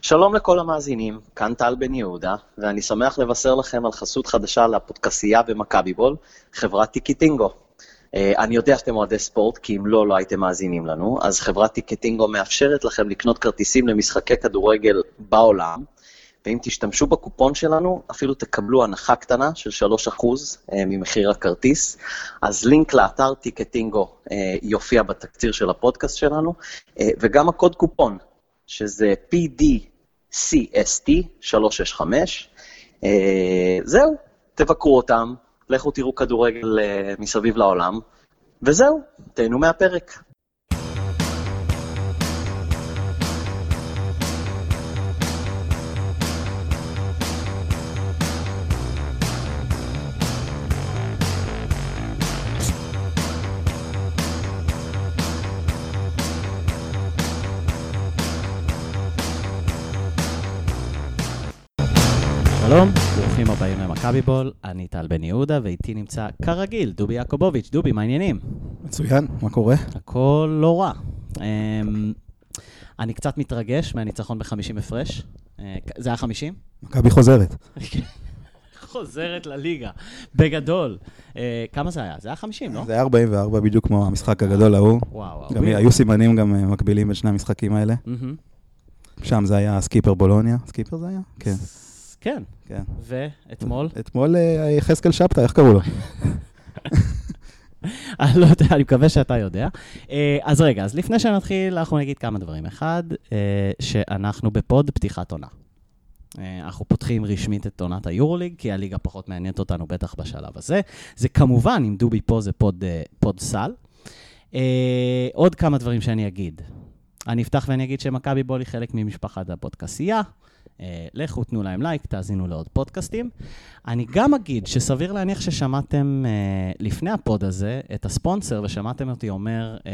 שלום לכל המאזינים, כאן טל בן יהודה, ואני שמח לבשר לכם על חסות חדשה לפודקסייה במכבי בול, חברת טיקטינגו. אה, אני יודע שאתם אוהדי ספורט, כי אם לא, לא הייתם מאזינים לנו, אז חברת טיקטינגו מאפשרת לכם לקנות כרטיסים למשחקי כדורגל בעולם, ואם תשתמשו בקופון שלנו, אפילו תקבלו הנחה קטנה של 3% אה, ממחיר הכרטיס. אז לינק לאתר טיקטינגו אה, יופיע בתקציר של הפודקאסט שלנו, וגם הקוד קופון, שזה PDCST 365. זהו, תבקרו אותם, לכו תראו כדורגל מסביב לעולם, וזהו, תהנו מהפרק. שלום, ברוכים הבאים למכבי בול, אני טל בן יהודה, ואיתי נמצא כרגיל דובי יעקובוביץ'. דובי, מה העניינים? מצוין, מה קורה? הכל לא רע. אמ, אני קצת מתרגש מהניצחון ב-50 הפרש. אה, זה היה 50? מכבי חוזרת. חוזרת לליגה, בגדול. אה, כמה זה היה? זה היה 50, לא? זה היה 44, בדיוק כמו המשחק הגדול ההוא. וואו. גם היו סימנים גם אה, מקבילים בין שני המשחקים האלה. שם זה היה סקיפר בולוניה. סקיפר זה היה? כן. כן. כן. ואתמול? אתמול אה, יחזקאל שבתא, איך קראו לו? אני לא יודע, אני מקווה שאתה יודע. אה, אז רגע, אז לפני שנתחיל, אנחנו נגיד כמה דברים. אחד, אה, שאנחנו בפוד פתיחת עונה. אנחנו פותחים רשמית את עונת היורוליג, כי הליגה פחות מעניינת אותנו, בטח בשלב הזה. זה כמובן, אם דובי פה זה פוד, פוד סל. עוד כמה דברים שאני אגיד. אני אפתח ואני אגיד שמכבי בול היא חלק ממשפחת הפודקסייה. אה, לכו, תנו להם לייק, תאזינו לעוד פודקאסטים. אני גם אגיד שסביר להניח ששמעתם אה, לפני הפוד הזה את הספונסר, ושמעתם אותי אומר אה,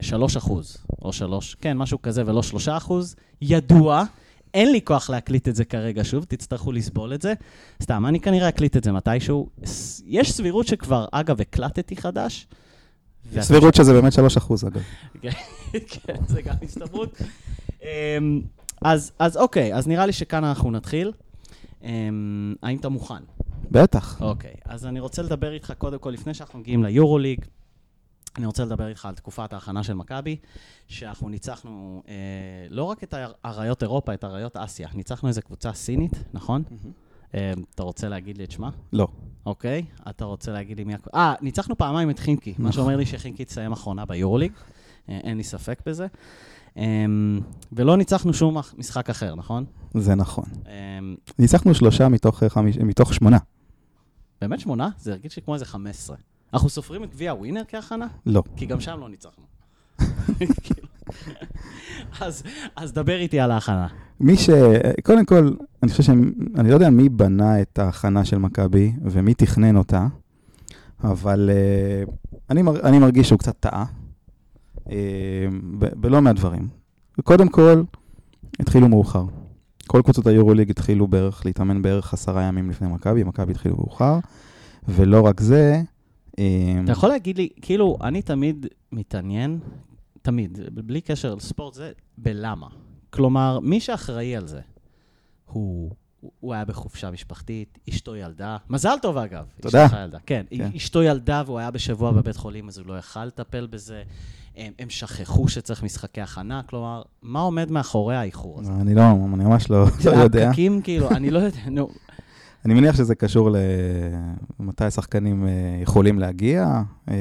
3 אחוז, או 3, כן, משהו כזה, ולא 3 אחוז. ידוע, אין לי כוח להקליט את זה כרגע שוב, תצטרכו לסבול את זה. סתם, אני כנראה אקליט את זה מתישהו. יש סבירות שכבר, אגב, הקלטתי חדש. סבירות שזה באמת 3 אחוז, אגב. כן, זה גם הסתברות. אז, אז אוקיי, אז נראה לי שכאן אנחנו נתחיל. אמ, האם אתה מוכן? בטח. אוקיי, אז אני רוצה לדבר איתך קודם כל, לפני שאנחנו מגיעים ליורוליג, אני רוצה לדבר איתך על תקופת ההכנה של מכבי, שאנחנו ניצחנו אה, לא רק את אריות אירופה, את אריות אסיה, ניצחנו איזה קבוצה סינית, נכון? אה, אתה רוצה להגיד לי את שמה? לא. אוקיי, אתה רוצה להגיד לי מי... אה, ניצחנו פעמיים את חינקי, מה שאומר לי שחינקי תסיים אחרונה ביורוליג, אה, אין לי ספק בזה. אמ, ולא ניצחנו שום משחק אחר, נכון? זה נכון. אמ, ניצחנו שלושה מתוך אה, חמיש- מתוך שמונה. באמת שמונה? זה הרגיש לי כמו איזה 15. אנחנו סופרים את גביע ווינר כהכנה? לא. כי גם שם לא ניצחנו. אז, אז דבר איתי על ההכנה. מי ש... קודם כל, אני חושב שאני אני לא יודע מי בנה את ההכנה של מכבי ומי תכנן אותה, אבל uh, אני, מר, אני מרגיש שהוא קצת טעה בלא מעט דברים. קודם כל, התחילו מאוחר. כל קבוצות היורוליג התחילו בערך, להתאמן בערך עשרה ימים לפני מכבי, מכבי התחילו מאוחר, ולא רק זה, אה, אתה יכול להגיד לי, כאילו, אני תמיד מתעניין, תמיד, בלי קשר לספורט, זה בלמה. כלומר, מי שאחראי על זה, הוא, הוא היה בחופשה משפחתית, אשתו ילדה, מזל טוב אגב. תודה. אשתך ילדה, כן, כן. אשתו ילדה והוא היה בשבוע בבית חולים, אז הוא לא יכל לטפל בזה. הם, הם שכחו שצריך משחקי הכנה, כלומר, מה עומד מאחורי האיחור הזה? אני לא, אני ממש לא, לא יודע. הפקקים, כאילו, אני לא יודע, נו, אני מניח שזה קשור למתי השחקנים אה, יכולים להגיע. אה,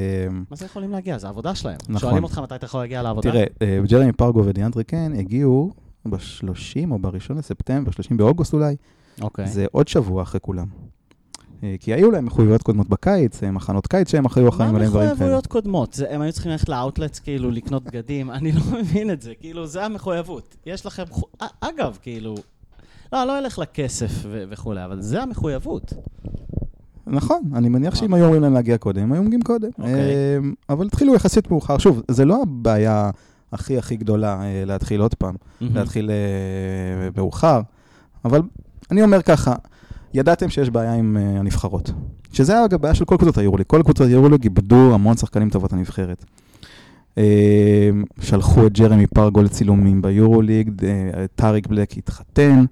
מה זה יכולים להגיע? זה העבודה שלהם. נכון. שואלים אותך מתי אתה יכול להגיע לעבודה? תראה, אה, ג'רמי פרגו ודיאנדרי קן הגיעו ב-30 או ב-1 לספטמבר, 30 באוגוסט אולי, אוקיי. זה עוד שבוע אחרי כולם. אה, כי היו להם מחויבויות קודמות בקיץ, אה, מחנות קיץ שהם היו אחראים מה עליהם דברים כאלה. מחויבויות קודמות? זה, הם היו צריכים ללכת לאאוטלטס, כאילו, לקנות בגדים? אני לא מבין את זה. כאילו, זה המחויבות. יש לכם... חו- א- אגב, כאילו... לא, לא ילך לכסף ו- וכולי, אבל זה המחויבות. נכון, אני מניח שאם היו אומרים להם להגיע קודם, היו מגיעים קודם. אוקיי. אה, אבל התחילו יחסית מאוחר. שוב, זה לא הבעיה הכי הכי גדולה אה, להתחיל עוד פעם. להתחיל אה, מאוחר, אבל אני אומר ככה, ידעתם שיש בעיה עם אה, הנבחרות. שזה היה אגב בעיה של כל קבוצות היורוליג. כל קבוצות היורוליג איבדו המון שחקנים טובות הנבחרת. אה, שלחו את ג'רמי פרגו לצילומים ביורוליג, אה, טאריק בלק התחתן,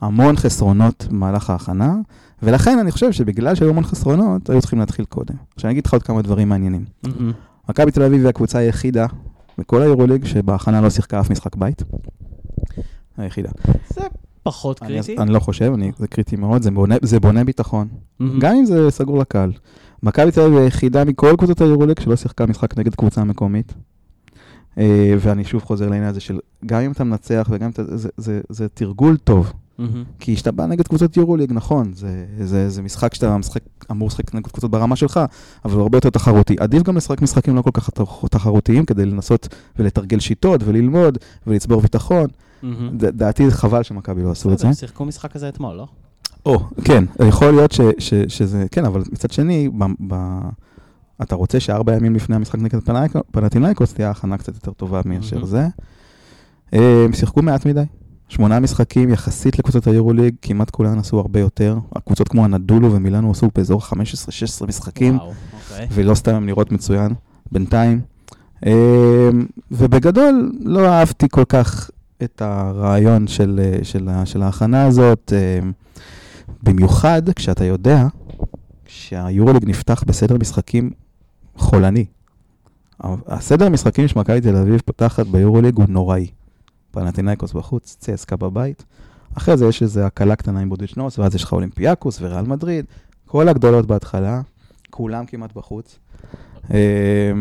המון חסרונות במהלך ההכנה, ולכן אני חושב שבגלל שהיו המון חסרונות, היו צריכים להתחיל קודם. עכשיו אני אגיד לך עוד כמה דברים מעניינים. מכבי תל אביב היא הקבוצה היחידה בכל היורוליג שבהכנה לא שיחקה אף משחק בית. היחידה. זה פחות אני, קריטי. אני לא חושב, אני, זה קריטי מאוד, זה בונה, זה בונה ביטחון. מהמם. גם אם זה סגור לקהל. מכבי תל אביב היחידה מכל קבוצות היורוליג שלא שיחקה משחק נגד קבוצה מקומית. אה, ואני שוב חוזר לעניין הזה של גם אם אתה מנצח וגם אם אתה... זה, זה, זה תרגול טוב. מהמם. כי כשאתה בא נגד קבוצות יורוליג, נכון, זה, זה, זה משחק שאתה משחק, אמור לשחק נגד קבוצות ברמה שלך, אבל הוא הרבה יותר תחרותי. עדיף גם לשחק משחקים לא כל כך תח- תחרותיים כדי לנסות ולתרגל שיטות וללמוד ולצבור ביטחון. מהמם. ד- דעתי חבל שמכבי לא עשו את זה. בסדר, שיחקו משחק כזה אתמול, לא? או, כן, יכול להיות ש, ש, שזה, כן, אבל מצד שני, ב, ב, אתה רוצה שארבע ימים לפני המשחק נגד פנטינאיקוס תהיה הכנה קצת יותר טובה מאשר מהמם. זה. אה, הם שיחקו מעט מדי. שמונה משחקים יחסית לקבוצות היורוליג, כמעט כולן עשו הרבה יותר. הקבוצות כמו הנדולו ומילאנו עשו באזור 15-16 משחקים, וואו, אוקיי. ולא סתם הם נראות מצוין, בינתיים. אה, ובגדול, לא אהבתי כל כך את הרעיון של, אה, של, של ההכנה הזאת, אה, במיוחד כשאתה יודע שהיורוליג נפתח בסדר משחקים חולני. הסדר משחקים שמכבי תל אביב פותחת ביורוליג הוא נוראי. פנטינאיקוס בחוץ, צסקה בבית. אחרי זה יש איזו הקלה קטנה עם בודיצ'נוס, ואז יש לך אולימפיאקוס וריאל מדריד. כל הגדולות בהתחלה, כולם כמעט בחוץ. אה,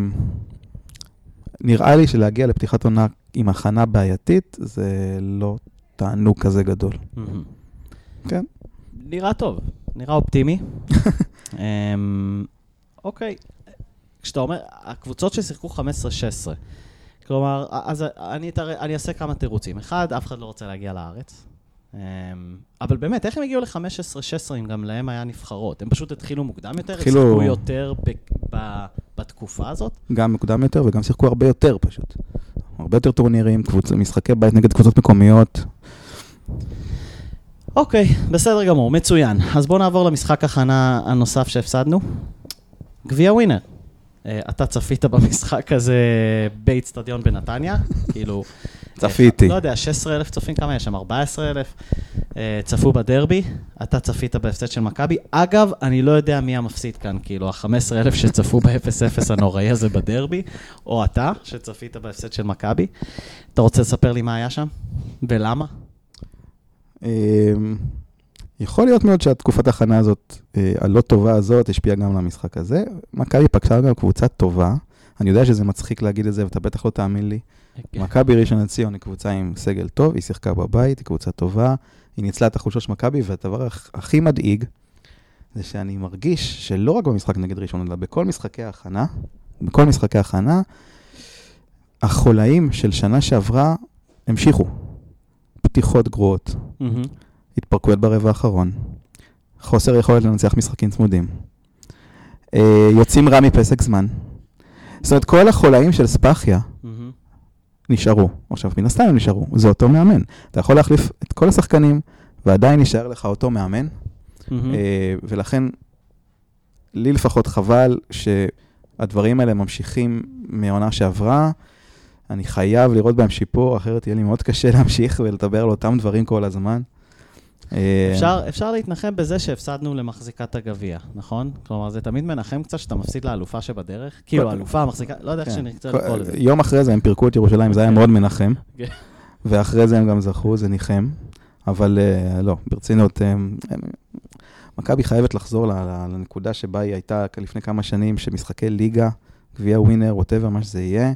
נראה לי שלהגיע לפתיחת עונה עם הכנה בעייתית, זה לא תענוג כזה גדול. כן. נראה טוב, נראה אופטימי. אמ, אוקיי, כשאתה אומר, הקבוצות ששיחקו 15-16, כלומר, אז אני, אתר- אני אעשה כמה תירוצים. אחד, אף אחד לא רוצה להגיע לארץ. אמ, אבל באמת, איך הם הגיעו ל-15-16 אם גם להם היה נבחרות? הם פשוט התחילו מוקדם יותר? התחילו- הם שיחקו יותר ב- ב- בתקופה הזאת? גם מוקדם יותר וגם שיחקו הרבה יותר פשוט. הרבה יותר טורנירים, קבוצ... משחקי בית נגד קבוצות מקומיות. אוקיי, בסדר גמור, מצוין. אז בואו נעבור למשחק הכנה הנוסף שהפסדנו. גביע ווינר. אה, אתה צפית במשחק הזה באיצטדיון בנתניה? כאילו... צפיתי. אה, לא יודע, 16,000 צופים, כמה יש שם? 14,000? אה, צפו בדרבי, אתה צפית בהפסד של מכבי. אגב, אני לא יודע מי המפסיד כאן, כאילו, ה-15,000 שצפו ב-0-0 הנוראי הזה בדרבי, או אתה, שצפית בהפסד של מכבי. אתה רוצה לספר לי מה היה שם? ולמה? יכול להיות מאוד שהתקופת ההכנה הזאת, אה, הלא טובה הזאת, השפיעה גם על המשחק הזה. מכבי פגשה גם קבוצה טובה. אני יודע שזה מצחיק להגיד את זה, ואתה בטח לא תאמין לי. מכבי ראשון לציון היא קבוצה עם סגל טוב, היא שיחקה בבית, היא קבוצה טובה, היא ניצלה את החולשות של מכבי, והדבר הכ- הכי מדאיג, זה שאני מרגיש שלא רק במשחק נגד ראשון, אלא בכל משחקי ההכנה, בכל משחקי ההכנה, החולאים של שנה שעברה המשיכו. פתיחות גרועות, מהמם. התפרקויות ברבע האחרון, חוסר יכולת לנצח משחקים צמודים, אה, יוצאים רע מפסק זמן. זאת אומרת, כל החולאים של ספאחיה מהמם. נשארו. עכשיו, מן הסתם הם נשארו, זה אותו מאמן. אתה יכול להחליף את כל השחקנים, ועדיין יישאר לך אותו מאמן, מהמם. אה, ולכן, לי לפחות חבל שהדברים האלה ממשיכים מהעונה שעברה. אני חייב לראות בהם שיפור, אחרת יהיה לי מאוד קשה להמשיך ולדבר על אותם דברים כל הזמן. אה, אפשר, אפשר להתנחם בזה שהפסדנו למחזיקת הגביע, נכון? כלומר, זה תמיד מנחם קצת שאתה מפסיד לאלופה שבדרך. כאילו, האלופה, מחזיקה, לא יודע איך כן. שנרצה לקרוא לזה. יום אחרי זה הם פירקו את ירושלים, זה היה כן. מאוד מנחם. כן. ואחרי זה הם גם זכו, זה ניחם. אבל אה, לא, ברצינות, אה, אה, מכבי חייבת לחזור לנקודה שבה היא הייתה לפני כמה שנים, שמשחקי ליגה, גביע ווינר, ווטאבר, מה שזה יהיה.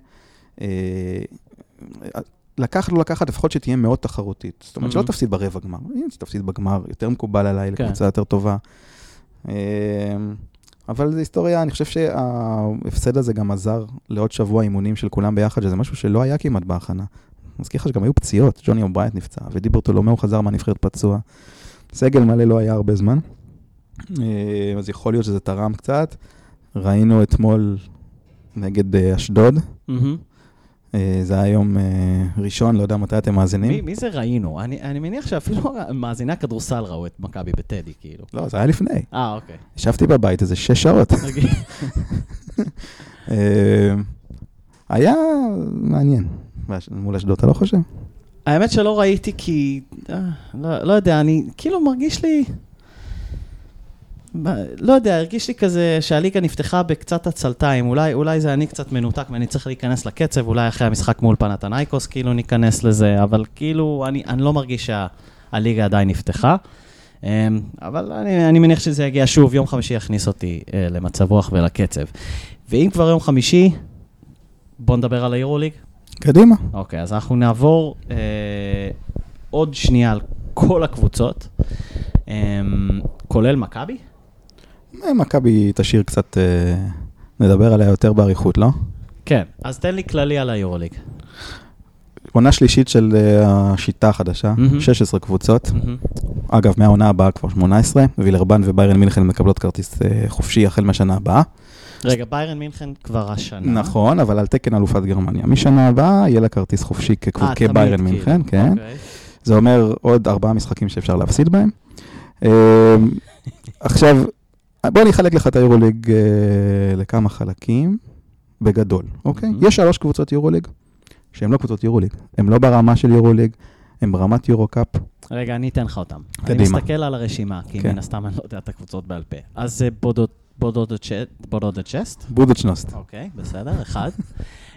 לקחת, לא לקחת, לפחות שתהיה מאוד תחרותית. זאת אומרת, שלא Mhm. תפסיד ברבע גמר. אם תפסיד בגמר, יותר מקובל עליי, כן. לקבוצה יותר טובה. אה, אבל זו היסטוריה, אני חושב שההפסד הזה גם עזר לעוד שבוע אימונים של כולם ביחד, שזה משהו שלא היה כמעט בהכנה. אני מזכיר לך שגם היו פציעות, ג'וני אובראיינט נפצע, ודיברטולומיאו חזר מהנבחרת פצוע. סגל מלא לא היה הרבה זמן, אה, אז יכול להיות שזה תרם קצת. ראינו אתמול נגד אה, אשדוד, מהמם. אה, זה היה יום אה, ראשון, לא יודע מתי אתם מאזינים. מי, מי זה ראינו? אני, אני מניח שאפילו מאזיני הכדורסל ראו את מכבי בטדי, כאילו. לא, זה היה לפני. אה, אוקיי. ישבתי בבית איזה שש שעות. נגיד. אה, היה מעניין. מול אשדוד, אתה לא חושב? האמת שלא ראיתי כי... לא, לא יודע, אני כאילו מרגיש לי... לא יודע, הרגיש לי כזה שהליגה נפתחה בקצת עצלתיים, אולי, אולי זה אני קצת מנותק ואני צריך להיכנס לקצב, אולי אחרי המשחק מול פנתנייקוס כאילו ניכנס לזה, אבל כאילו, אני, אני לא מרגיש שהליגה עדיין נפתחה. אמ, אבל אני, אני מניח שזה יגיע שוב, יום חמישי יכניס אותי אה, למצב רוח ולקצב. ואם כבר יום חמישי, בוא נדבר על היורוליג. קדימה. אוקיי, אז אנחנו נעבור אה, עוד שנייה על כל הקבוצות, אה, כולל מכבי. אה, מכבי תשאיר קצת, אה, נדבר עליה יותר באריכות, לא? כן. אז תן לי כללי על היורוליג. עונה שלישית של אה, השיטה החדשה, מהמם. 16 קבוצות. אגב, מהעונה הבאה כבר 18, וילרבן וביירן מינכן מקבלות כרטיס חופשי החל מהשנה הבאה. רגע, ביירן מינכן כבר השנה. נכון, אבל על תקן אלופת גרמניה. משנה הבאה יהיה לה כרטיס חופשי כביירן כאילו. מינכן, כן. אוקיי. זה אומר עוד ארבעה משחקים שאפשר להפסיד בהם. עכשיו, בוא אני אחלק לך את היורוליג אה, לכמה חלקים, בגדול, אוקיי? מהמם. יש שלוש קבוצות יורוליג, שהן לא קבוצות יורוליג. הן לא ברמה של יורוליג, הן ברמת יורו-קאפ. רגע, אני אתן לך אותם. אני קדימה. מסתכל על הרשימה, כי כן. מן הסתם אני לא יודע את הקבוצות בעל פה. אז זה בודוצ'נוסט. בודוצ'נוסט, אוקיי, בסדר, אחד.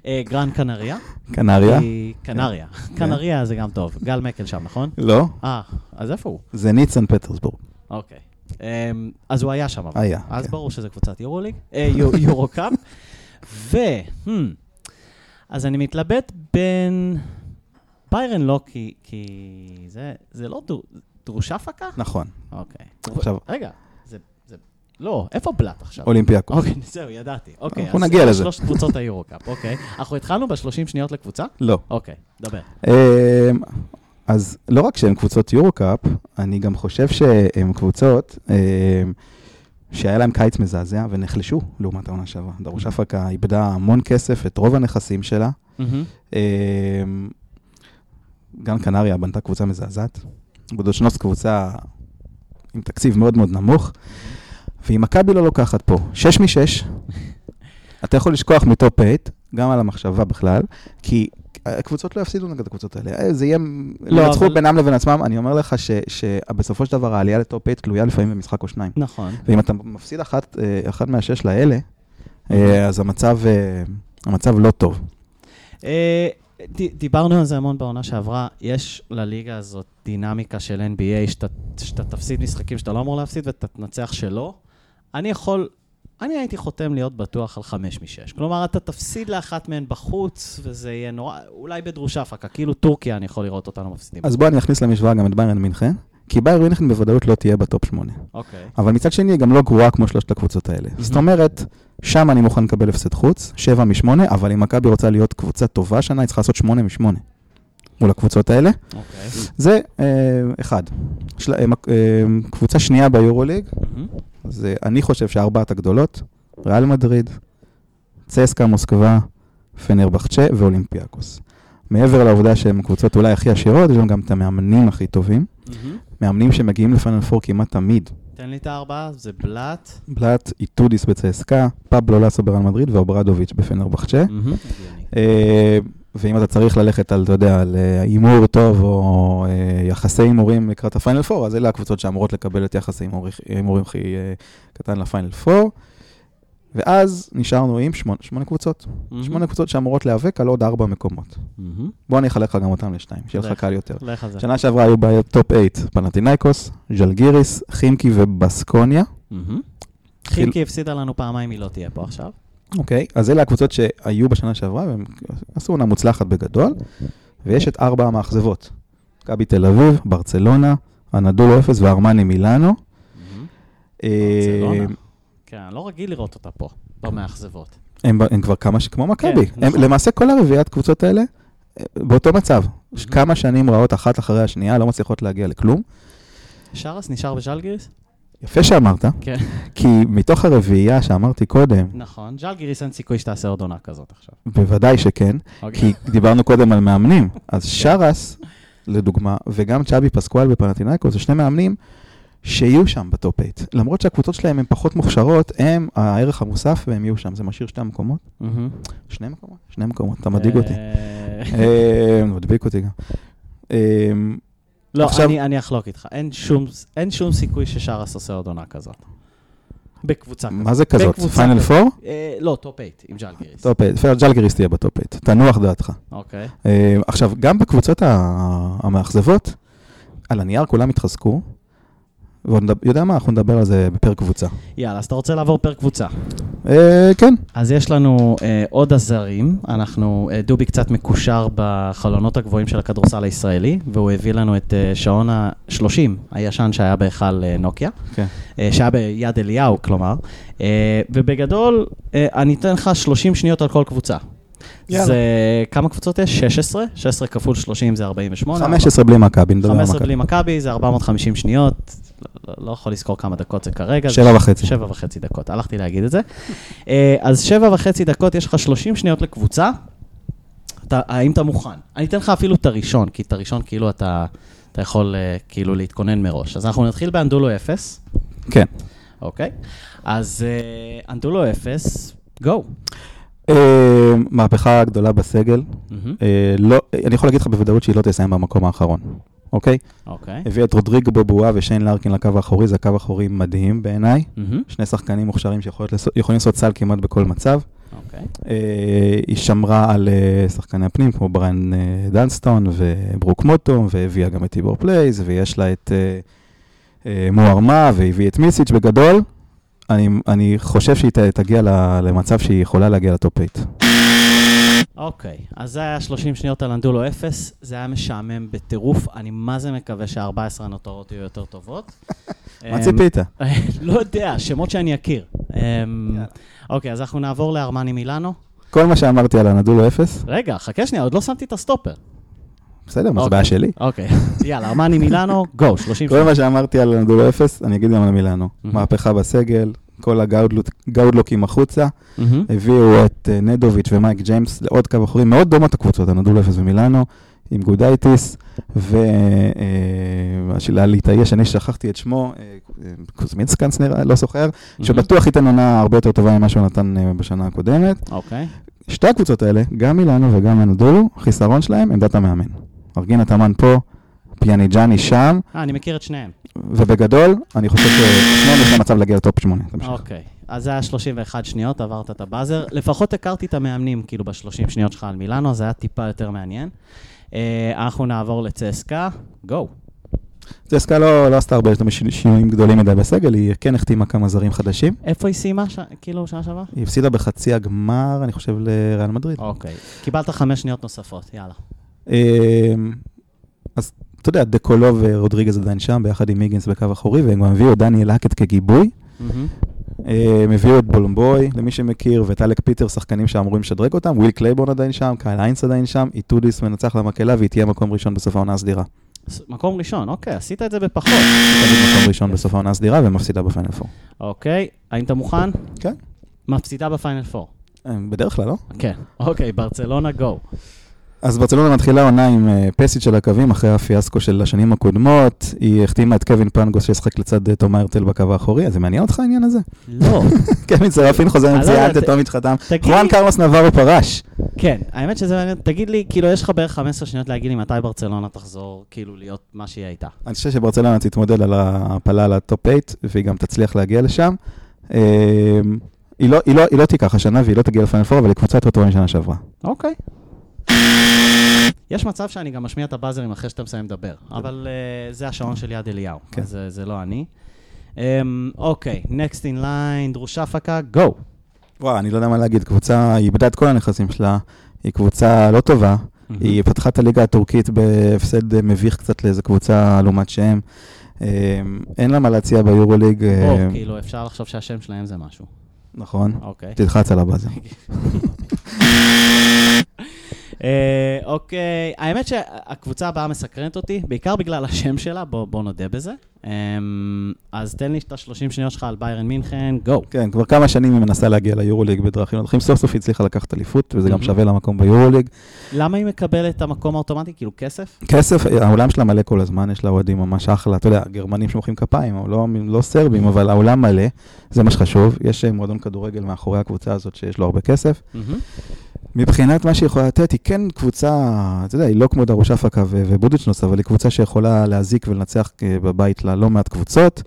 אה, גראן קנריה. קנריה. קנריה. קנריה זה גם טוב. גל מקל שם, נכון? לא, אה, אז איפה הוא? זה זניט סן פטרסבורג. אוקיי. אמ, אז הוא היה שם. היה, אז כן. ברור שזה קבוצת יורוליג, אה, יו- יורו-קאפ. ו... המממ, אז אני מתלבט בין... ביירן לא, כי, כי זה, זה לא דר, דרושה הפקה? נכון. אוקיי. עכשיו- רגע, זה, זה... לא, איפה בלאט עכשיו? אולימפיאקוס. אוקיי, זהו, ידעתי. אוקיי, אנחנו נגיע זה לזה. שלוש קבוצות היורו-קאפ, אוקיי. אנחנו התחלנו ב-30 שניות לקבוצה? לא. אוקיי, דבר. אז לא רק שהן קבוצות יורו-קאפ, אני גם חושב שהן קבוצות אמ, שהיה להן קיץ מזעזע ונחלשו לעומת העונה שעברה. דרוש אפקה איבדה המון כסף, את רוב הנכסים שלה. אמ, גם קנריה בנתה קבוצה מזעזעת. בודושנוס קבוצה עם תקציב מאוד מאוד נמוך, ואם מכבי לא לוקחת פה 6 מ-6, אתה יכול לשכוח מטופ 8, גם על המחשבה בכלל, כי הקבוצות לא יפסידו נגד הקבוצות האלה. אה, זה יהיה, לא, ינצחו אבל- בינם לבין עצמם. אני אומר לך ש- שבסופו של דבר העלייה לטופ 8 תלויה לפעמים במשחק או שניים. נכון. ואם אתה מפסיד אחת, אה, אחת מהשש לאלה, אה, אז המצב, המצב לא טוב. דיברנו על זה המון בעונה שעברה, יש לליגה הזאת דינמיקה של NBA, שאתה תפסיד משחקים שאתה לא אמור להפסיד ואתה תנצח שלא. אני יכול, אני הייתי חותם להיות בטוח על חמש משש. כלומר, אתה תפסיד לאחת מהן בחוץ, וזה יהיה נורא, אולי בדרושה הפקה, כאילו טורקיה, אני יכול לראות אותנו מפסידים. אז בוא אני אכניס למשוואה גם את ביירן מינכן, כי ביירן מינכן בוודאות לא תהיה בטופ 8. אוקיי. אבל מצד שני, היא גם לא גרועה כמו שלושת הקבוצות האלה. זאת אומרת, שם אני מוכן לקבל הפסד חוץ, 7 מ-8, אבל אם מכבי רוצה להיות קבוצה טובה שנה, היא צריכה לעשות 8 מ-8 מול הקבוצות האלה. אוקיי. זה אה, אחד. של, אה, אה, קבוצה שנייה ביורוליג, מהמם. זה אני חושב שארבעת הגדולות, ריאל מדריד, צסקה מוסקבה, פנרבחצ'ה ואולימפיאקוס. מעבר לעובדה שהן קבוצות אולי הכי עשירות, יש להם גם את המאמנים הכי טובים. מהמם. מאמנים שמגיעים לפיינל פור כמעט תמיד. תן לי את הארבעה, זה בלאט. בלאט, איטודיס בצסקה, פבלו לאסו בריאל מדריד ואוברדוביץ' בפנרבחצ'ה. הגיוני. אה, ואם אתה צריך ללכת על, אתה יודע, על אה, הימור טוב או אה, יחסי הימורים לקראת הפיינל פור, אז אלה הקבוצות שאמורות לקבל את יחס ההימור- ההימורים הכי אה, קטן לפיינל פור. ואז נשארנו עם שמונה, שמונה קבוצות. מהמם. שמונה קבוצות שאמורות להיאבק על עוד ארבע מקומות. מהמם. בוא אני אחלק לך גם אותם לשתיים, שיהיה לך. קל יותר. לך על זה. שנה שעברה היו בטופ 8 פנאתינאיקוס, ז'לגיריס, חימקי ובסקוניה. מהמם. חילקי הפסידה לנו פעמיים, היא לא תהיה פה עכשיו. אוקיי, אז אלה הקבוצות שהיו בשנה שעברה, והם עשו עונה מוצלחת בגדול, ויש את ארבע המאכזבות. מכבי תל אביב, ברצלונה, אנדולו אפס וארמני מילאנו. אה, ברצלונה. כן, אני לא רגיל לראות אותה פה, במאכזבות. הם, הם כבר כמה, ש- כמו מכבי. כן, נכון. למעשה כל הרביעיית קבוצות האלה, אה, באותו מצב. יש כמה שנים רעות אחת אחרי השנייה, לא מצליחות להגיע לכלום. שרס נשאר בשלגיריס? יפה שאמרת, כן. כי מתוך הרביעייה שאמרתי קודם, נכון, ז'לגיריס אין סיכוי שתעשה עוד עונה כזאת עכשיו. בוודאי שכן, אוקיי. כי דיברנו קודם על מאמנים. כן. אז שרס, לדוגמה, וגם צ'אבי פסקואל בפנטינאיקו, זה שני מאמנים שיהיו שם בטופ 8. למרות שהקבוצות שלהם הן פחות מוכשרות, הם הערך המוסף והם יהיו שם. זה משאיר שתי מקומות? שני מקומות? שני מקומות, אתה מדאיג אותי. אה, אה, מדביק אותי גם. לא, עכשיו- אני, אני אחלוק איתך. אין שום, אין שום סיכוי ששאראס עושה עוד עונה כזאת. בקבוצה כזאת. מה זה כזאת? פיינל. פור? אה, לא, טופ 8 עם ז'לגיריס. טופ 8. ז'לגיריס תהיה בטופ 8. תנוח דעתך. אוקיי. אה, עכשיו, גם בקבוצות המאכזבות, על הנייר כולם התחזקו. ויודע מה, אנחנו נדבר על זה בפר קבוצה. יאללה, אז אתה רוצה לעבור פר קבוצה. אה, כן, אז יש לנו אה, עוד עזרים, אנחנו, אה, דובי קצת מקושר בחלונות הגבוהים של הכדורסל הישראלי, והוא הביא לנו את אה, שעון ה-30 הישן שהיה בהיכל אה, נוקיה, כן. אה, שהיה ביד אליהו, כלומר, אה, ובגדול, אה, אני אתן לך 30 שניות על כל קבוצה. יאללה. זה, כמה קבוצות יש? 16? 16 כפול 30 זה 48. 15 בלי מכבי, נדבר על 15 מכבי. בלי מכבי זה 450 שניות, לא, לא יכול לזכור כמה דקות זה כרגע. שבע וחצי. שבע וחצי דקות, הלכתי להגיד את זה. אה, אז שבע וחצי דקות, יש לך 30 שניות לקבוצה. אתה, האם אתה מוכן? אני אתן לך אפילו את הראשון, כי את הראשון כאילו אתה, אתה יכול אה, כאילו להתכונן מראש. אז אנחנו נתחיל באנדולו 0, כן. אוקיי? אז אה, אנדולו 0, גו. אה, מהפכה גדולה בסגל. אה, לא, אני יכול להגיד לך בוודאות שהיא לא תסיים במקום האחרון, אוקיי? אוקיי. הביא את רודריגו בובואה ושיין לארקין לקו האחורי, זה הקו האחורי מדהים בעיניי. שני שחקנים מוכשרים שיכולים לעשות סל כמעט בכל מצב. אוקיי. אה, היא שמרה על שחקני הפנים כמו בריאן דנסטון וברוק מוטום, והביאה גם את טיבור פלייס, ויש לה את מוארמה, והביא את מיסיץ' בגדול. אני, אני חושב שהיא ת- תגיע ל- למצב שהיא יכולה להגיע לטופ 8. אוקיי, אז זה היה 30 שניות על אנאדולו אפס, זה היה משעמם בטירוף, אני מה זה מקווה שה-14 הנותרות יהיו יותר טובות. מה אמ, ציפית? לא יודע, שמות שאני אכיר. אמ, אוקיי, אז אנחנו נעבור לארמני מילאנו. כל מה שאמרתי על אנדולו אפס, רגע, חכה שנייה, עוד לא שמתי את הסטופר. בסדר, מה זה אוקיי. בעיה שלי? אוקיי, יאללה, ארמני מילאנו, go, 30 כל. מה שאמרתי על אנדולו אפס, אני אגיד גם על מילאנו. מהפכה בסגל, כל הגאודלוקים החוצה. מהמם. הביאו את אה, נדוביץ' ומייק ג'יימס לעוד קו אחורי, מאוד דומות הקבוצות, אנדולו אפס ומילאנו, עם גודייטיס, ולליטאי שאני שכחתי את שמו, אה, אה, קוזמינסקנס נראה, לא זוכר, שבטוח ייתן עונה הרבה יותר טובה ממה שהוא נתן אה, בשנה הקודמת. אוקיי, שתי הקבוצות האלה, גם מילאנו וגם הנדולו, החיסרון שלהם, עמדת המאמן. ארגין התאמן פה, פיאניג'אני שם, אה, אני מכיר את שניהם. ובגדול, אני חושב ששניהם יש להם מצב להגיע לטופ 8. תמשיך. אוקיי, אז זה היה 31 שניות, עברת את הבאזר. לפחות הכרתי את המאמנים, כאילו, ב-30 שניות שלך על מילאנו, זה היה טיפה יותר מעניין. אה, אנחנו נעבור לצסקה, go. צסקה לא, לא עשתה הרבה שינויים גדולים מדי בסגל, היא כן החתימה כמה זרים חדשים. איפה היא סיימה, ש... כאילו, שנה שעברה? היא הפסידה בחצי הגמר, אני חושב, לריאל מדריד. אוקיי. קיבלת חמש שניות נוספות, יאללה. אמ, אז אתה יודע, דקולו ורודריגז עדיין שם, ביחד עם היגינס בקו אחורי, והם גם הביאו את דניאל האקט כגיבוי. מהמם. הם הביאו את בולומבוי, למי שמכיר, ואת אלק פיטרס, שחקנים שאמורים לשדרג אותם, וויל קלייבורן עדיין שם, קייל היינס עדיין שם, איטודיס מנצח למקהלה, והיא תהיה מקום ראשון בסוף העונה הסדירה. מקום ראשון, אוקיי, עשית את זה בפחות. תמיד מקום ראשון בסוף העונה הסדירה, ומפסידה בפיינל פור. אוקיי, האם אתה מוכן? כן. מפסידה בפיינל 4. אמ, בדרך כלל, לא? כן. אוקיי, ברצלונה, go. אז ברצלונה מתחילה עונה עם אה, פייסליפט של הקווים אחרי הפיאסקו של השנים הקודמות. היא החתימה את קווין פנגוס שישחק לצד אה, תומא הורטל בקו האחורי, אז זה מעניין אותך העניין הזה? לא, קווין סרפין חוזר עם אני לא פציעה, יודע, ת- טומיץ' חתם. חואן קרלוס נברו פרש. כן, האמת שזה מעניין. תגיד לי, כאילו, יש לך בערך 15 שניות להגיד לי מתי ברצלונה תחזור, כאילו, להיות מה שהיא הייתה. אני חושב שברצלונה תתמודד על ההפלה לטופ 8, והיא גם תצליח להגיע לשם. אה, היא לא- לא- היא לא תיקח השנה והיא לא תגיע פור, אבל היא שעברה. אוקיי. יש מצב שאני גם משמיע את הבאזרים אחרי שאתה מסיים לדבר, אבל uh, זה השעון של יד אליהו, כן. אז זה, זה לא אני. Um, אוקיי, next in line, דרושה הפקה, go. וואו, אני לא יודע מה להגיד, קבוצה, איבדה את כל הנכסים שלה, היא קבוצה לא טובה, היא פתחה את הליגה הטורקית בהפסד אה, מביך קצת לאיזה קבוצה לעומת שם. אה, אין לה מה להציע ביורוליג, או, כאילו, אפשר לחשוב שהשם שלהם זה משהו. נכון? אוקיי. תלחץ על הבאזר. אה, אוקיי, האמת שהקבוצה הבאה מסקרנת אותי, בעיקר בגלל השם שלה, בוא נודה בזה. אמ, אז תן לי את ה-30 שניות שלך על ביירן מינכן, גו. כן, כבר כמה שנים היא מנסה להגיע ליורוליג בדרכים דרכים. סוף סוף היא הצליחה לקחת אליפות, וזה גם Mhm. שווה לה מקום ביורוליג. למה היא מקבלת את המקום האוטומטי? כאילו כסף? כסף, העולם שלה מלא כל הזמן, יש לה אוהדים ממש אחלה. אתה יודע, גרמנים שמוחאים כפיים, לא, לא סרבים, אבל העולם מלא, זה מה שחשוב. יש אה, מועדון כדורגל מאחורי הקבוצה הזאת שיש לו הרבה כסף. מבחינת מה שהיא יכולה לתת, היא כן קבוצה, אתה יודע, היא לא כמו דרוש אפקה ובודיצ'נוס, אבל היא קבוצה שיכולה להזיק ולנצח אה, בבית ללא מעט קבוצות.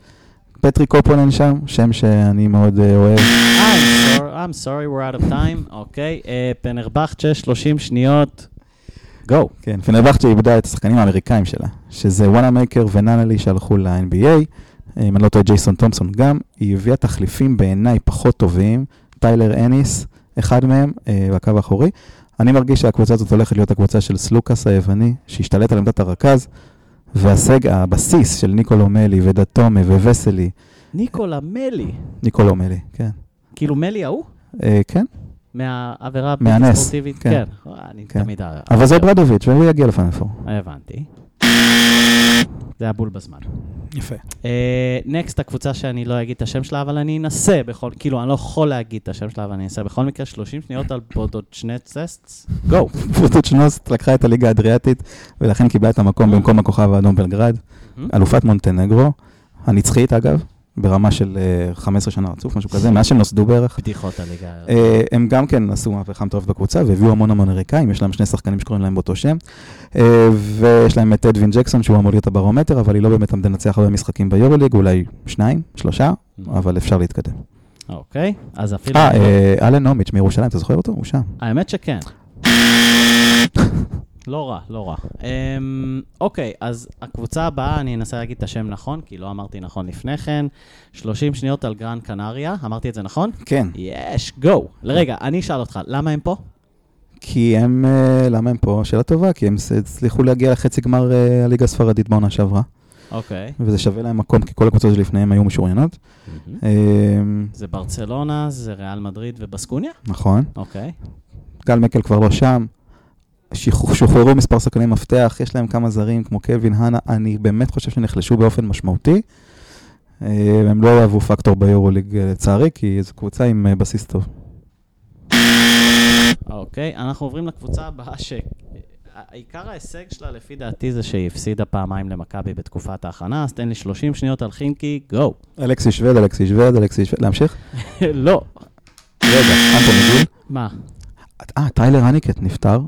פטרי קופולן שם, שם שאני מאוד אה, אוהב. I'm sorry, I'm sorry, we're out of time. אוקיי, אה, פנרבכצ'ה, 30 שניות, גו. כן, פנרבכצ'ה איבדה את השחקנים האמריקאים שלה, שזה וואנה מייקר וננלי שהלכו ל-NBA, אם אני לא טועה ג'ייסון תומפסון גם, היא הביאה תחליפים בעיניי פחות טובים, טיילר אניס, אחד מהם, אה, בקו האחורי. אני מרגיש שהקבוצה הזאת הולכת להיות הקבוצה של סלוקאס היווני, שהשתלט על עמדת הרכז, והסג, הבסיס של ניקולו מלי ודתומה ווסלי, ניקולה מלי. ניקולו מלי, כן. כאילו מלי ההוא? אה, כן, מהעבירה הבלתי ספורטיבית? כן. כן. אני כן. תמיד... אבל זה ברדוביץ', והוא יגיע לפנפור. הבנתי. זה היה בול בזמן. יפה. נקסט, הקבוצה שאני לא אגיד את השם שלה, אבל אני אנסה בכל, כאילו, אני לא יכול להגיד את השם שלה, אבל אני אנסה בכל מקרה 30 שניות על בודוצ'נצסט. גו. פוטוצ'נוסט לקחה את הליגה האדריאטית, ולכן קיבלה את המקום במקום הכוכב האדום בלגרד. אלופת מונטנגרו, הנצחית אגב, ברמה של אה, 15 שנה רצוף, משהו כזה, מאז שהם נוסדו בערך. בדיחות הליגה. אה, הם גם כן עשו מהפכה מטורפת בקבוצה, והביאו המון המון אמריקאים, יש להם שני שחקנים שקוראים להם באותו שם. אה, ויש להם את אדווין ג'קסון, שהוא אמור להיות הברומטר, אבל היא לא באמת עמדה לנצח הרבה משחקים ביורוליג, אולי שניים, שלושה, אבל אפשר להתקדם. אוקיי, אז אפילו... אה, אה, אלן נומיץ' מירושלים, אתה זוכר אותו? הוא שם. האמת שכן. לא רע, לא רע. אמ, אוקיי, אז הקבוצה הבאה, אני אנסה להגיד את השם נכון, כי לא אמרתי נכון לפני כן. 30 שניות על גרן קנריה, אמרתי את זה נכון? כן, יש, גו. לרגע, אני אשאל אותך, למה הם פה? כי הם, אה, למה הם פה? שאלה טובה, כי הם הצליחו להגיע לחצי גמר אה, הליגה הספרדית בעונה שעברה, אוקיי. וזה שווה להם מקום, כי כל הקבוצות שלפניהם היו משוריינות. אה, זה ברצלונה, זה ריאל מדריד ובסקוניה? נכון. אוקיי. גל מקל כבר לא שם. שוחררו מספר שחקני מפתח, יש להם כמה זרים כמו קלווין הנה, אני באמת חושב שנחלשו באופן משמעותי. אה, הם לא יהוו פקטור ביורוליג אה, לצערי, כי זו קבוצה עם אה, בסיס טוב. אוקיי, אנחנו עוברים לקבוצה הבאה ש... העיקר ההישג שלה, לפי דעתי, זה שהיא הפסידה פעמיים למכבי בתקופת ההכנה, אז תן לי 30 שניות על חינקי, גו. אלכסי שווד, אלכסי שווד, אלכסי שווד, להמשיך? לא. רגע, אנטוני גיל. מה? אה, טיילר הניקט נפטר.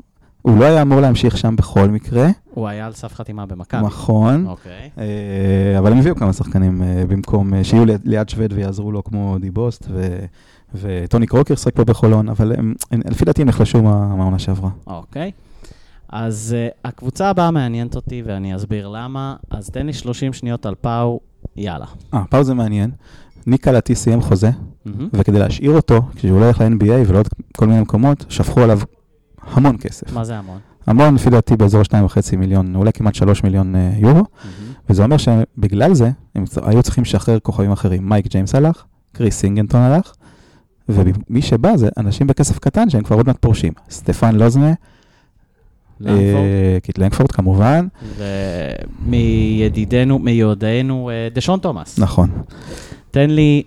הוא לא היה אמור להמשיך שם בכל מקרה, הוא היה על סף חתימה במכבי. נכון. אוקיי. אה, אבל הם הביאו כמה שחקנים אה, במקום, אה, שיהיו ליד- שווד ויעזרו לו כמו דיבוסט, וטוני קרוקר שחק פה בחולון, אבל לפי דעתי הם נחלשו מה- מהעונה שעברה. אוקיי. אז uh, הקבוצה הבאה מעניינת אותי ואני אסביר למה. אז תן לי 30 שניות על פאו, יאללה. אה, פאו זה מעניין. ניק קלטי סיים חוזה. וכדי להשאיר אותו, כשהוא לא ילך ל-NBA ולעוד כל מיני מקומות, שפכו עליו המון כסף. מה זה המון? המון, לפי דעתי, באזור 2.5 מיליון, אולי כמעט 3 מיליון אה, יורו. וזה אומר שבגלל זה, הם היו צריכים לשחרר כוכבים אחרים. מייק ג'יימס הלך, קריס סינגנטון הלך, ומי שבא זה אנשים בכסף קטן שהם כבר עוד מעט פורשים. סטפן לוזנה. אה, קיט לנגפורד כמובן, ומידידנו, מיודענו, אה, דשון תומאס. נכון. תן לי,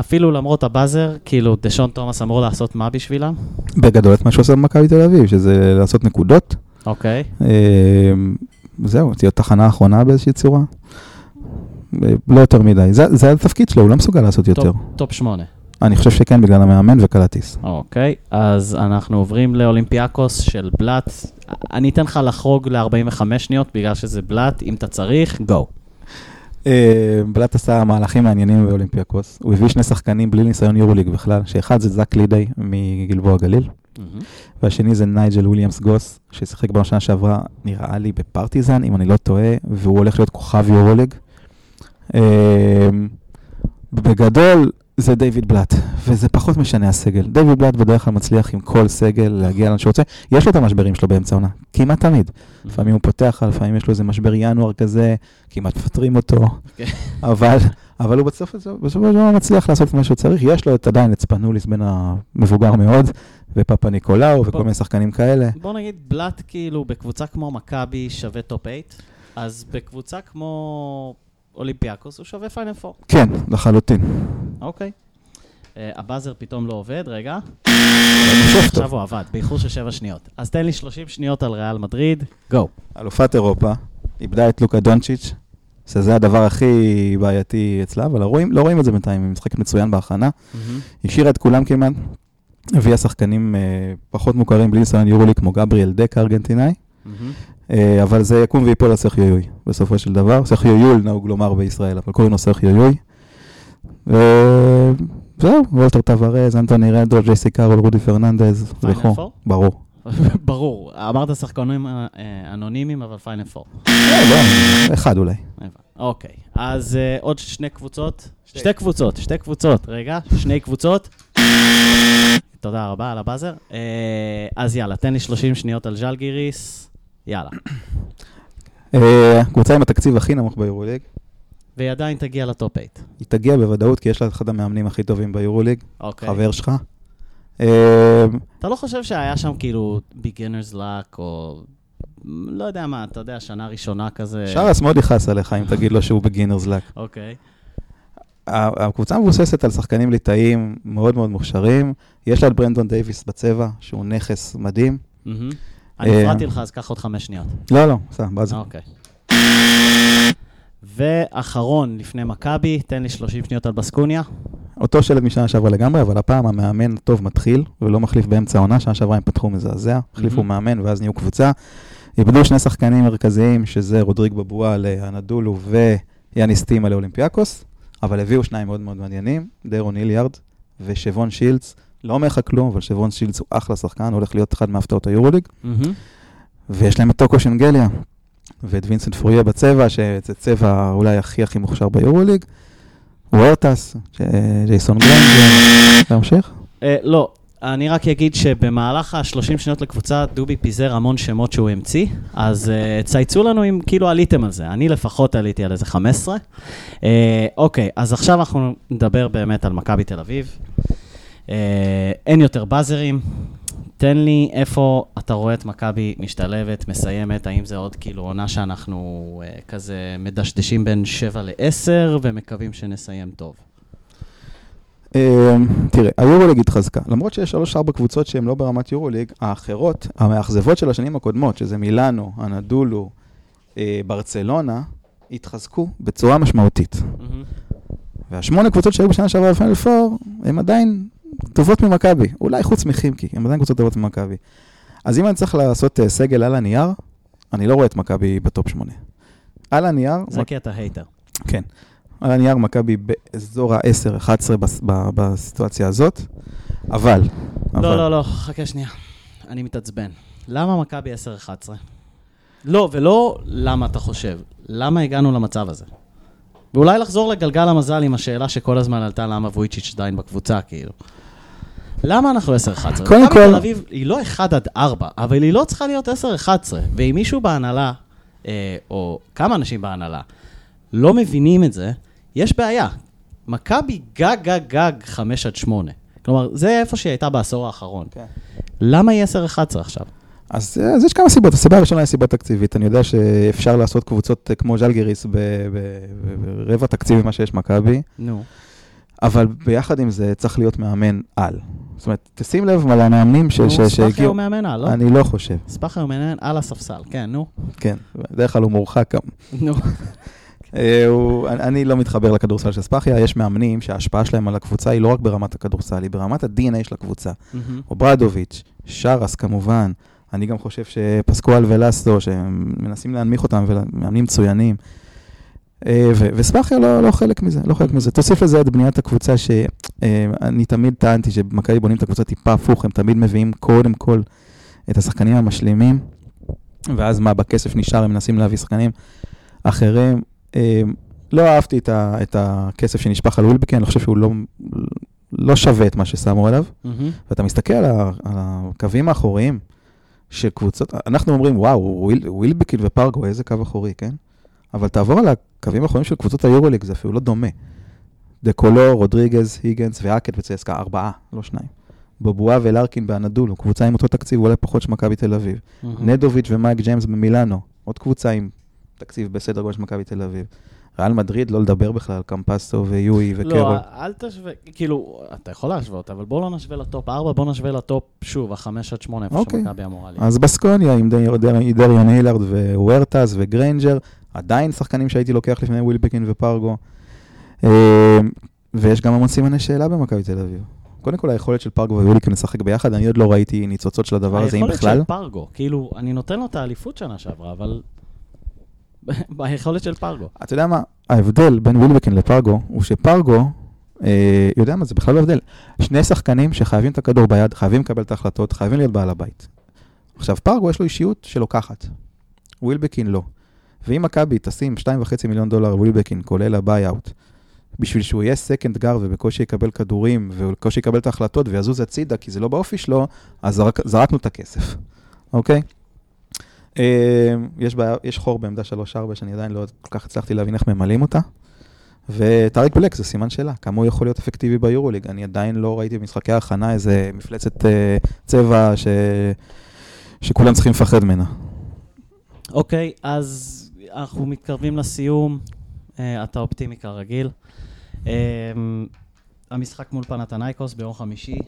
אפילו למרות הבאזר, כאילו דשון תומאס אמור לעשות מה בשבילם? בגדול את מה שעושה במכבי תל אביב, שזה לעשות נקודות. אוקיי. אה, זהו, תהיה תחנה אחרונה באיזושהי צורה. אה, לא יותר מדי. זה, זה התפקיד שלו, הוא לא מסוגל לעשות יותר. טופ שמונה. אני חושב שכן, בגלל המאמן וקלטיס. אוקיי, אז אנחנו עוברים לאולימפיאקוס של בלאט. אני אתן לך לחרוג ל-45 שניות בגלל שזה בלאט, אם אתה צריך, go. אה, בלאט עשה מהלכים מעניינים באולימפיאקוס. הוא הביא שני שחקנים בלי ניסיון יורוליג בכלל, שאחד זה זאק לידיי מגלבוע גליל, והשני זה נייג'ל וויליאמס גוס, ששיחק בשנה שעברה, נראה לי, בפרטיזן, אם אני לא טועה, והוא הולך להיות כוכב יורוליג. אה, בגדול, זה דיוויד בלאט, וזה פחות משנה הסגל. דיוויד בלאט בדרך כלל מצליח עם כל סגל להגיע לאן שהוא רוצה. יש לו את המשברים שלו באמצע העונה, כמעט תמיד. לפעמים הוא פותח, לפעמים יש לו איזה משבר ינואר כזה, כמעט מפטרים אותו. אבל, אבל הוא בסוף דבר מצליח לעשות מה שהוא צריך. יש לו את עדיין את ספנוליס בין המבוגר מאוד, ופאפניקולאו וכל. מיני שחקנים כאלה. בוא נגיד, בלאט כאילו בקבוצה כמו מכבי שווה טופ 8, אז בקבוצה כמו אולימפיאקוס הוא שווה פיינל 4. כן, לחלוטין. אוקיי. אה, הבאזר פתאום לא עובד, רגע. עכשיו הוא עבד, באיחור של 7 שניות. אז תן לי 30 שניות על ריאל מדריד, גו. אלופת אירופה, איבדה את לוקה דונצ'יץ', שזה הדבר הכי בעייתי אצלה, אבל לא רואים, לא רואים את זה בינתיים, היא משחקת מצוין בהכנה. השאירה את כולם כמעט, הביאה שחקנים אה, פחות מוכרים בלי ניסיון יורולי, כמו גבריאל דק הארגנטינאי, אבל זה יקום ויפול על סרחיו יוי, בסופו של דבר. סרחיו יול נהוג לומר בישראל, אבל קוראים לו סרחיו יוי. וזהו, וולטר טבארס, אנטוני רנדולף, ג'ייסי קארול, רודי פרננדז, וכו'. פור? ברור. ברור, אמרת שחקנים אה, אה, אנונימיים, אבל פיינל 4. אה, לא, אחד אולי. אוקיי, אז אה, עוד שני קבוצות. שתי קבוצות, שתי קבוצות. רגע, שני קבוצות. תודה רבה על הבאזר. אה, אז יאללה, תן לי 30 שניות על ז'לגיריס. יאללה. אה, קבוצה עם התקציב הכי נמוך ביורוליג. והיא עדיין תגיע לטופ 8. היא תגיע בוודאות, כי יש לה את אחד המאמנים הכי טובים ביורוליג, אוקיי. חבר שלך. אה, אתה לא חושב שהיה שם כאילו beginner's luck, או לא יודע מה, אתה יודע, שנה ראשונה כזה? שרס מאוד יכעס עליך אם תגיד לו שהוא בגינרס לק. אוקיי. הקבוצה מבוססת על שחקנים ליטאים מאוד מאוד מוכשרים. יש לה את ברנדון דייוויס בצבע, שהוא נכס מדהים. מהמם. אני אה, הפרעתי לך, אז קח עוד חמש שניות. לא, לא, בסדר, בזה. אוקיי. ואחרון, לפני מכבי, תן לי 30 שניות על בסקוניה. אותו שלד משנה שעברה לגמרי, אבל הפעם המאמן הטוב מתחיל, ולא מחליף באמצע העונה. שנה שעברה הם פתחו מזעזע, החליפו מהמם. מאמן ואז נהיו קבוצה. איבדו שני שחקנים מרכזיים, שזה רודריג בובואה לאנדולו ויאניס טימה לאולימפיאקוס, אבל הביאו שניים מאוד מאוד מעניינים, דריון הילארד ושבון שילדס. לא אומר לך כלום, אבל שבון שילדס הוא אחלה שחקן, הולך להיות אחד מהפתעות היורוליג. ויש להם את טוקו שנגליה, ואת וינסנט פוארייה בצבע, שזה צבע אולי הכי הכי מוכשר ביורוליג. וורטס, ג'ייסון גריינג'ר, תמשיך. אה, לא, אני רק אגיד שבמהלך ה-30 שניות לקבוצה, דובי פיזר המון שמות שהוא המציא, אז אה, צייצו לנו אם כאילו עליתם על זה. אני לפחות עליתי על איזה 15. אה, אוקיי, אז עכשיו אנחנו נדבר באמת על מכבי תל אביב. Uh, אין יותר באזרים. תן לי איפה אתה רואה את מכבי משתלבת, מסיימת, האם זה עוד כאילו עונה שאנחנו uh, כזה מדשדשים בין 7 ל-10 ומקווים שנסיים טוב. אה, תראה, היורוליג התחזקה. למרות שיש שלוש-ארבע קבוצות שהן לא ברמת יורוליג, האחרות, המאכזבות של השנים הקודמות, שזה מילאנו, אנדולו, אה, ברצלונה, התחזקו בצורה משמעותית. והשמונה קבוצות שהיו בשנה שעברה בפיינל פור, הן עדיין טובות ממכבי. אולי חוץ מחימקי, הן עדיין קבוצות טובות ממכבי. אז אם אני צריך לעשות אה, סגל על הנייר, אני לא רואה את מכבי בטופ שמונה. על הנייר, זה כי אתה הייטר. כן. על הנייר מכבי באזור ה-10-11 בס- ב- בסיטואציה הזאת, אבל... אבל- לא, לא, לא, חכה שנייה. אני מתעצבן. למה מכבי 10-11? לא, ולא למה אתה חושב, למה הגענו למצב הזה? ואולי לחזור לגלגל המזל עם השאלה שכל הזמן עלתה למה וויצ'יץ' עדיין בקבוצה, כאילו. למה אנחנו 10-11? קודם מכבי כל- תל אביב היא לא 1 עד 4, אבל היא לא צריכה להיות 10-11. ואם מישהו בהנהלה, אה, או כמה אנשים בהנהלה, לא מבינים את זה, יש בעיה. מכבי גג גג גג 5 עד 8. כלומר, זה איפה שהיא הייתה בעשור האחרון. כן. למה היא 10-11 עכשיו? אז, אז יש כמה סיבות. הסיבה הראשונה היא סיבה תקציבית. אני יודע שאפשר לעשות קבוצות אה, כמו ב- ברבע תקציב ממה שיש מכבי, נו. אבל ביחד עם זה צריך להיות מאמן על. זאת אומרת, תשים לב על המאמנים ש- נו, ספאחי שהגיעו... הוא מאמן על, לא? אני לא חושב, ספאחי הוא מאמן על הספסל, כן, נו. כן. בדרך כלל הוא מורחק. נו. אה, אני- לא מתחבר לכדורסל של ספאחיה, יש מאמנים שההשפעה שלהם על הקבוצה היא לא רק ברמת הכדורסל, היא ברמת ה-DNA של הקבוצה. אוברדוביץ', שרס כמובן, אני גם חושב שפסקואל ולסטו, שמנסים להנמיך אותם, ומאמנים מצוינים. אה, וספאחיה לא, לא חלק מזה, לא חלק מזה. תוסיף לזה את בניית הקבוצה, שאני תמיד טענתי שבמכבי בונים את הקבוצה טיפה הפוך, הם תמיד מביאים קודם כל את השחקנים המשלימים, ואז מה, בכסף נשאר, הם מנסים להביא שחקנים אחרים. אה, לא אהבתי את, ה, את הכסף שנשפך על ווילבקין, אני חושב שהוא לא, לא שווה את מה ששמו עליו. מהמם. ואתה מסתכל על, ה- על הקווים האחוריים של קבוצות, אנחנו אומרים, וואו, וויל, ווילבקין ופרגו, איזה קו אחורי, כן? אבל תעבור על הקווים האחוריים של קבוצות היורוליג, זה אפילו לא דומה. דה קולו, רודריגז, היגינס והאקט בצסקה, ארבעה, לא שניים. בובואה ולארקין באנדולו, קבוצה עם אותו תקציב, אולי פחות של מכבי תל אביב. מהמם. נדוביץ' ומייק ג'יימס במילאנו, עוד קבוצה עם תקציב בסדר גודל של מכבי תל אביב. ריאל מדריד, לא לדבר בכלל, קמפאצו ויואי וקרול. לא, אל תשווה, כאילו, אתה יכול להשוות, אבל בוא לא נשווה לטופ 4, בוא נשווה לטופ, שוב, החמש עד שמונה, איפה אוקיי. שמכבי אמורה להיות. אז בסקוניה עם דר- דר- דריון הילארד ווורטס וגריינג'ר, עדיין שחקנים שהייתי לוקח לפני ווילבקין ופרגו. אה, ויש גם המון סימני שאלה במכבי תל אביב. קודם כל, היכולת של פרגו ווילבקין לשחק ביחד, אני עוד לא ראיתי ניצוצות של הדבר הזה, אם בכלל. היכולת של פרגו, כאילו, אני נותן לו את האליפות שנה שעברה, אבל... ביכולת של פרגו. אתה יודע מה, ההבדל בין ווילבקין לפרגו, הוא שפרגו, אה, יודע מה, זה בכלל לא הבדל. שני שחקנים שחייבים את הכדור ביד, חייבים לקבל את ההחלטות, חייבים להיות בעל הבית. עכשיו, פרגו יש לו אישיות שלוקחת, ווילבקין לא. ואם מכבי תשים 2.5 מיליון דולר ווילבקין, כולל ה buyout, בשביל שהוא יהיה second guard ובקושי יקבל כדורים, ובקושי יקבל את ההחלטות ויזוז הצידה, כי זה לא באופי שלו, אז זרק, זרקנו את הכסף, אוקיי? אה, יש, בעיה, יש חור בעמדה 3-4 שאני עדיין לא כל כך הצלחתי להבין איך ממלאים אותה. וטאריק בלק זה סימן שאלה, כמה הוא יכול להיות אפקטיבי ביורוליג. אני עדיין לא ראיתי במשחקי ההכנה איזה מפלצת אה, צבע ש... שכולם צריכים לפחד ממנה. אוקיי, אז אנחנו מתקרבים לסיום. אה, אתה אופטימי כרגיל. אה, המשחק מול פנתנייקוס ביום חמישי,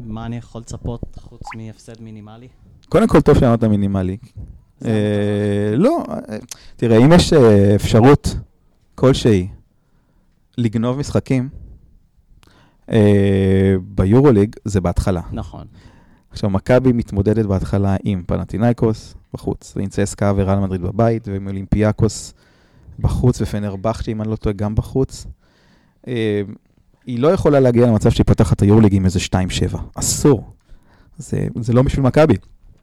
מה אני יכול לצפות חוץ מהפסד מינימלי? קודם כל, טוב שאמרת מינימלי. אה, לא, אה, תראה, אם יש אה, אפשרות כלשהי לגנוב משחקים ביורוליג, זה בהתחלה. נכון. עכשיו, מכבי מתמודדת בהתחלה עם פנטינאיקוס בחוץ, ועם צסקה וריאל מדריד בבית, ועם אולימפיאקוס בחוץ, ופנרבכצ'ה, אם אני לא טועה, גם בחוץ. היא לא יכולה להגיע למצב שהיא פותחת את היורליג עם איזה 2-7. אסור. זה, זה לא בשביל מכבי.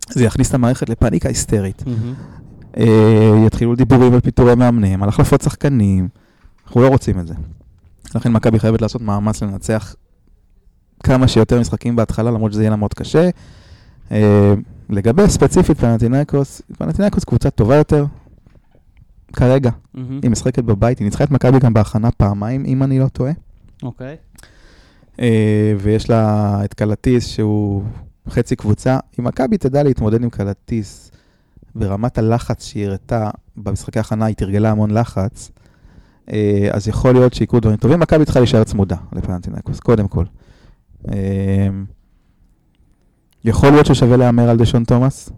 זה יכניס את המערכת לפאניקה היסטרית. אה, יתחילו דיבורים על פיטורי מאמנים, על החלפות שחקנים. אנחנו לא רוצים את זה. לכן מכבי חייבת לעשות מאמץ לנצח כמה שיותר משחקים בהתחלה, למרות שזה יהיה לה מאוד קשה. אה, לגבי ספציפית פנטינאיקוס, פנטינאיקוס קבוצה טובה יותר, כרגע. היא משחקת בבית, היא ניצחה את מכבי גם בהכנה פעמיים, אם אני לא טועה. אוקיי. אה, ויש לה את קלטיס שהוא חצי קבוצה. אם מכבי תדע להתמודד עם קלטיס ברמת הלחץ שהיא הראתה במשחקי הכנה, היא תרגלה המון לחץ, אה, אז יכול להיות שיקרו דברים טובים. מכבי צריכה להישאר צמודה לפנטינקוס, קודם כל. אה, יכול להיות ששווה להמר על דשון תומאס.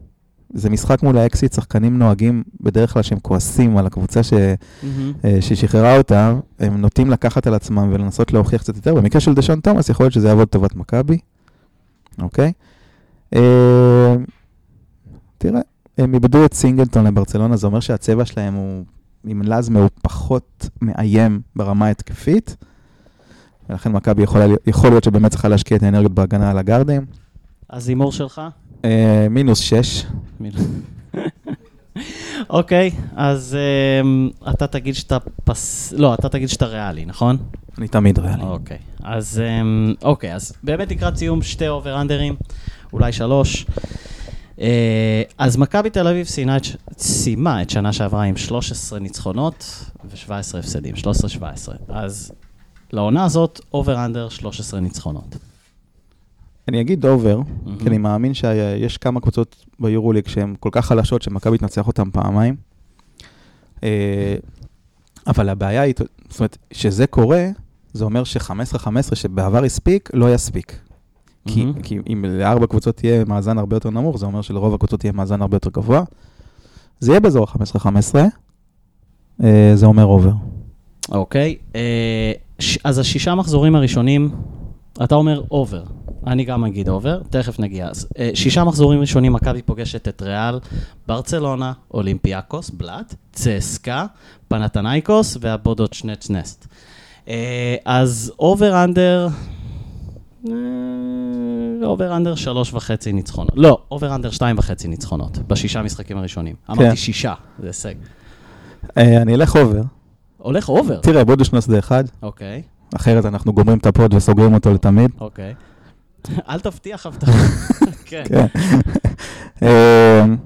זה משחק מול האקסיט, שחקנים נוהגים בדרך כלל שהם כועסים על הקבוצה ש... מהמם. אה, ששחררה אותם, הם נוטים לקחת על עצמם ולנסות להוכיח קצת יותר. במקרה של דשון תומאס, יכול להיות שזה יעבוד לטובת מכבי, אוקיי? אה, תראה, הם איבדו את סינגלטון לברצלונה, זה אומר שהצבע שלהם הוא עם לזמה הוא פחות מאיים ברמה ההתקפית, ולכן מכבי יכול להיות שבאמת צריכה להשקיע את האנרגיות בהגנה על הגארדים. אז הימור שלך? אה, מינוס 6, אוקיי, אז אמ, אתה תגיד שאתה פס... לא, אתה תגיד שאתה ריאלי, נכון? אני תמיד ריאלי. אוקיי. אז אוקיי, אז באמת לקראת סיום שתי over-under ים, אולי שלוש. אה, אז מכבי תל אביב סיימה את שנה שעברה עם 13 ניצחונות ו-17 הפסדים, 13-17. אז לעונה הזאת, over-under 13 ניצחונות. אני אגיד over, מהמם. כי אני מאמין שיש כמה קבוצות ביורוליג שהן כל כך חלשות שמכבי תנצח אותן פעמיים. אה, אבל הבעיה היא, זאת אומרת, שזה קורה, זה אומר ש-15-15 שבעבר הספיק, לא יספיק. כי, מהמם. כי אם לארבע קבוצות תהיה מאזן הרבה יותר נמוך, זה אומר שלרוב הקבוצות תהיה מאזן הרבה יותר גבוה. זה יהיה באזור ה-15-15, אה, זה אומר over. אוקיי, אה, אז השישה מחזורים הראשונים, אתה אומר over. אני גם אגיד over, תכף נגיע. אז אה, שישה מחזורים ראשונים, מכבי פוגשת את ריאל, ברצלונה, אולימפיאקוס, בלאט, צסקה, פנאתינייקוס ובודוצ'נוסט. אה, אז over under, over under שלוש וחצי ניצחונות. לא, over under שתיים וחצי ניצחונות, בשישה משחקים הראשונים. אמרתי שישה, זה הישג. אה, אני אלך over. הולך over. תראה, בודוצ'נוסט זה אחד, אוקיי. אחרת אנחנו גומרים את הפוד וסוגרים אותו לתמיד. אוקיי. אל תבטיח הבטחה. כן. כן. אמ,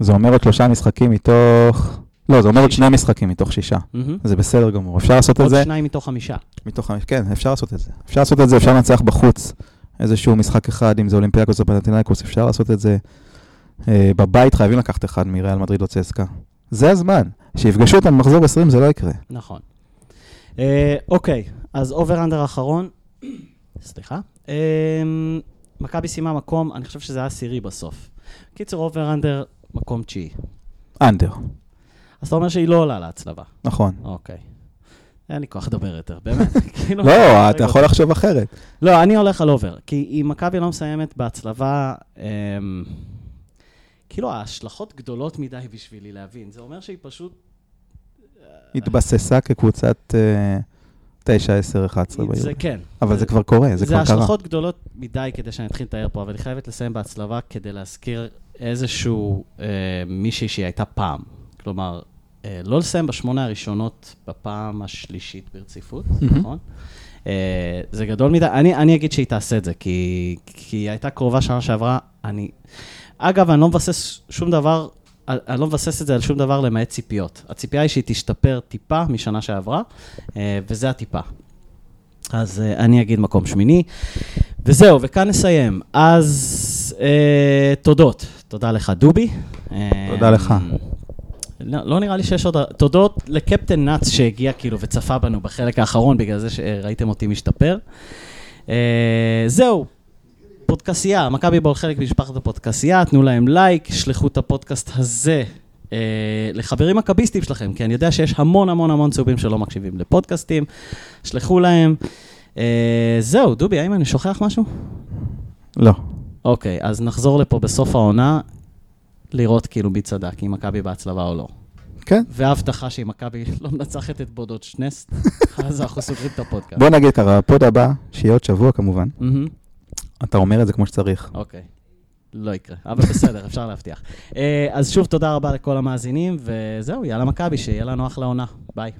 זה אומר עוד שלושה משחקים מתוך... לא, זה אומר עוד. שני משחקים מתוך שישה. זה בסדר גמור. אפשר לעשות את עוד זה שניים מתוך חמישה. מתוך חמש, כן, אפשר לעשות את זה. אפשר לעשות את זה, אפשר לנצח בחוץ איזשהו משחק אחד, אם זה אולימפיאקוס או פנטינאיקוס, אפשר לעשות את זה. אה, בבית חייבים לקחת אחד מריאל מדריד או צסקה. זה הזמן. שיפגשו אותם במחזור 20 זה לא יקרה. נכון. אה, אוקיי, אז over under אחרון, סליחה. אה, מכבי סיימה מקום, אני חושב שזה היה עשירי בסוף. קיצור, over under, מקום תשיעי. under, אז אתה אומר שהיא לא עולה להצלבה. נכון. אוקיי. אין לי כוח לדבר יותר, באמת. כאילו, לא. אתה יכול לחשוב אחרת. לא, אני הולך על over. כי אם מכבי לא מסיימת בהצלבה, אמ, כאילו ההשלכות גדולות מדי בשבילי להבין. זה אומר שהיא פשוט... התבססה כקבוצת אה, 9, 10, 11 זה ביורו. כן. אבל זה כבר קורה, זה כבר זה קרה. השלכות גדולות מדי כדי שאני אתחיל לתאר פה, אבל היא חייבת לסיים בהצלבה כדי להזכיר איזשהו אה, מישהי שהיא הייתה פעם. כלומר, אה, לא לסיים בשמונה הראשונות בפעם השלישית ברציפות. נכון? אה, זה גדול מדי. אני, אני אגיד שהיא תעשה את זה, כי, כי היא הייתה קרובה שנה שעברה. אני... אגב, אני לא מבסס שום דבר, אני לא מבסס את זה על שום דבר למעט ציפיות. הציפייה היא שהיא תשתפר טיפה משנה שעברה, אה, וזה הטיפה. אז uh, אני אגיד מקום שמיני. וזהו, וכאן נסיים. אז uh, תודות. תודה לך, דובי. תודה לך. לא, לא נראה לי שיש עוד... תודות לקפטן נאץ שהגיע כאילו וצפה בנו בחלק האחרון, בגלל זה שראיתם אותי משתפר. Uh, זהו, פודקסייה, מכבי בול חלק ממשפחת הפודקסייה, תנו להם לייק, שלחו את הפודקאסט הזה אה, לחברים מכביסטים שלכם, כי אני יודע שיש המון המון המון צהובים שלא מקשיבים לפודקאסטים, שלחו להם. אה, זהו, דובי, האם אני שוכח משהו? לא. אוקיי, אז נחזור לפה בסוף העונה, לראות כאילו מי צדק, אם מכבי בהצלבה או לא. כן. והבטחה שאם מכבי לא מנצחת את בודוצ'נוסט, אז אנחנו סוגרים את הפודקאסט. בוא נגיד ככה, הפוד הבא, שיהיה עוד שבוע כמובן. אתה אומר את זה כמו שצריך. אוקיי. לא יקרה, אבל בסדר, אפשר להבטיח. אה, אז שוב, תודה רבה לכל המאזינים, וזהו, יאללה מכבי, שיהיה לנו אחלה עונה. ביי.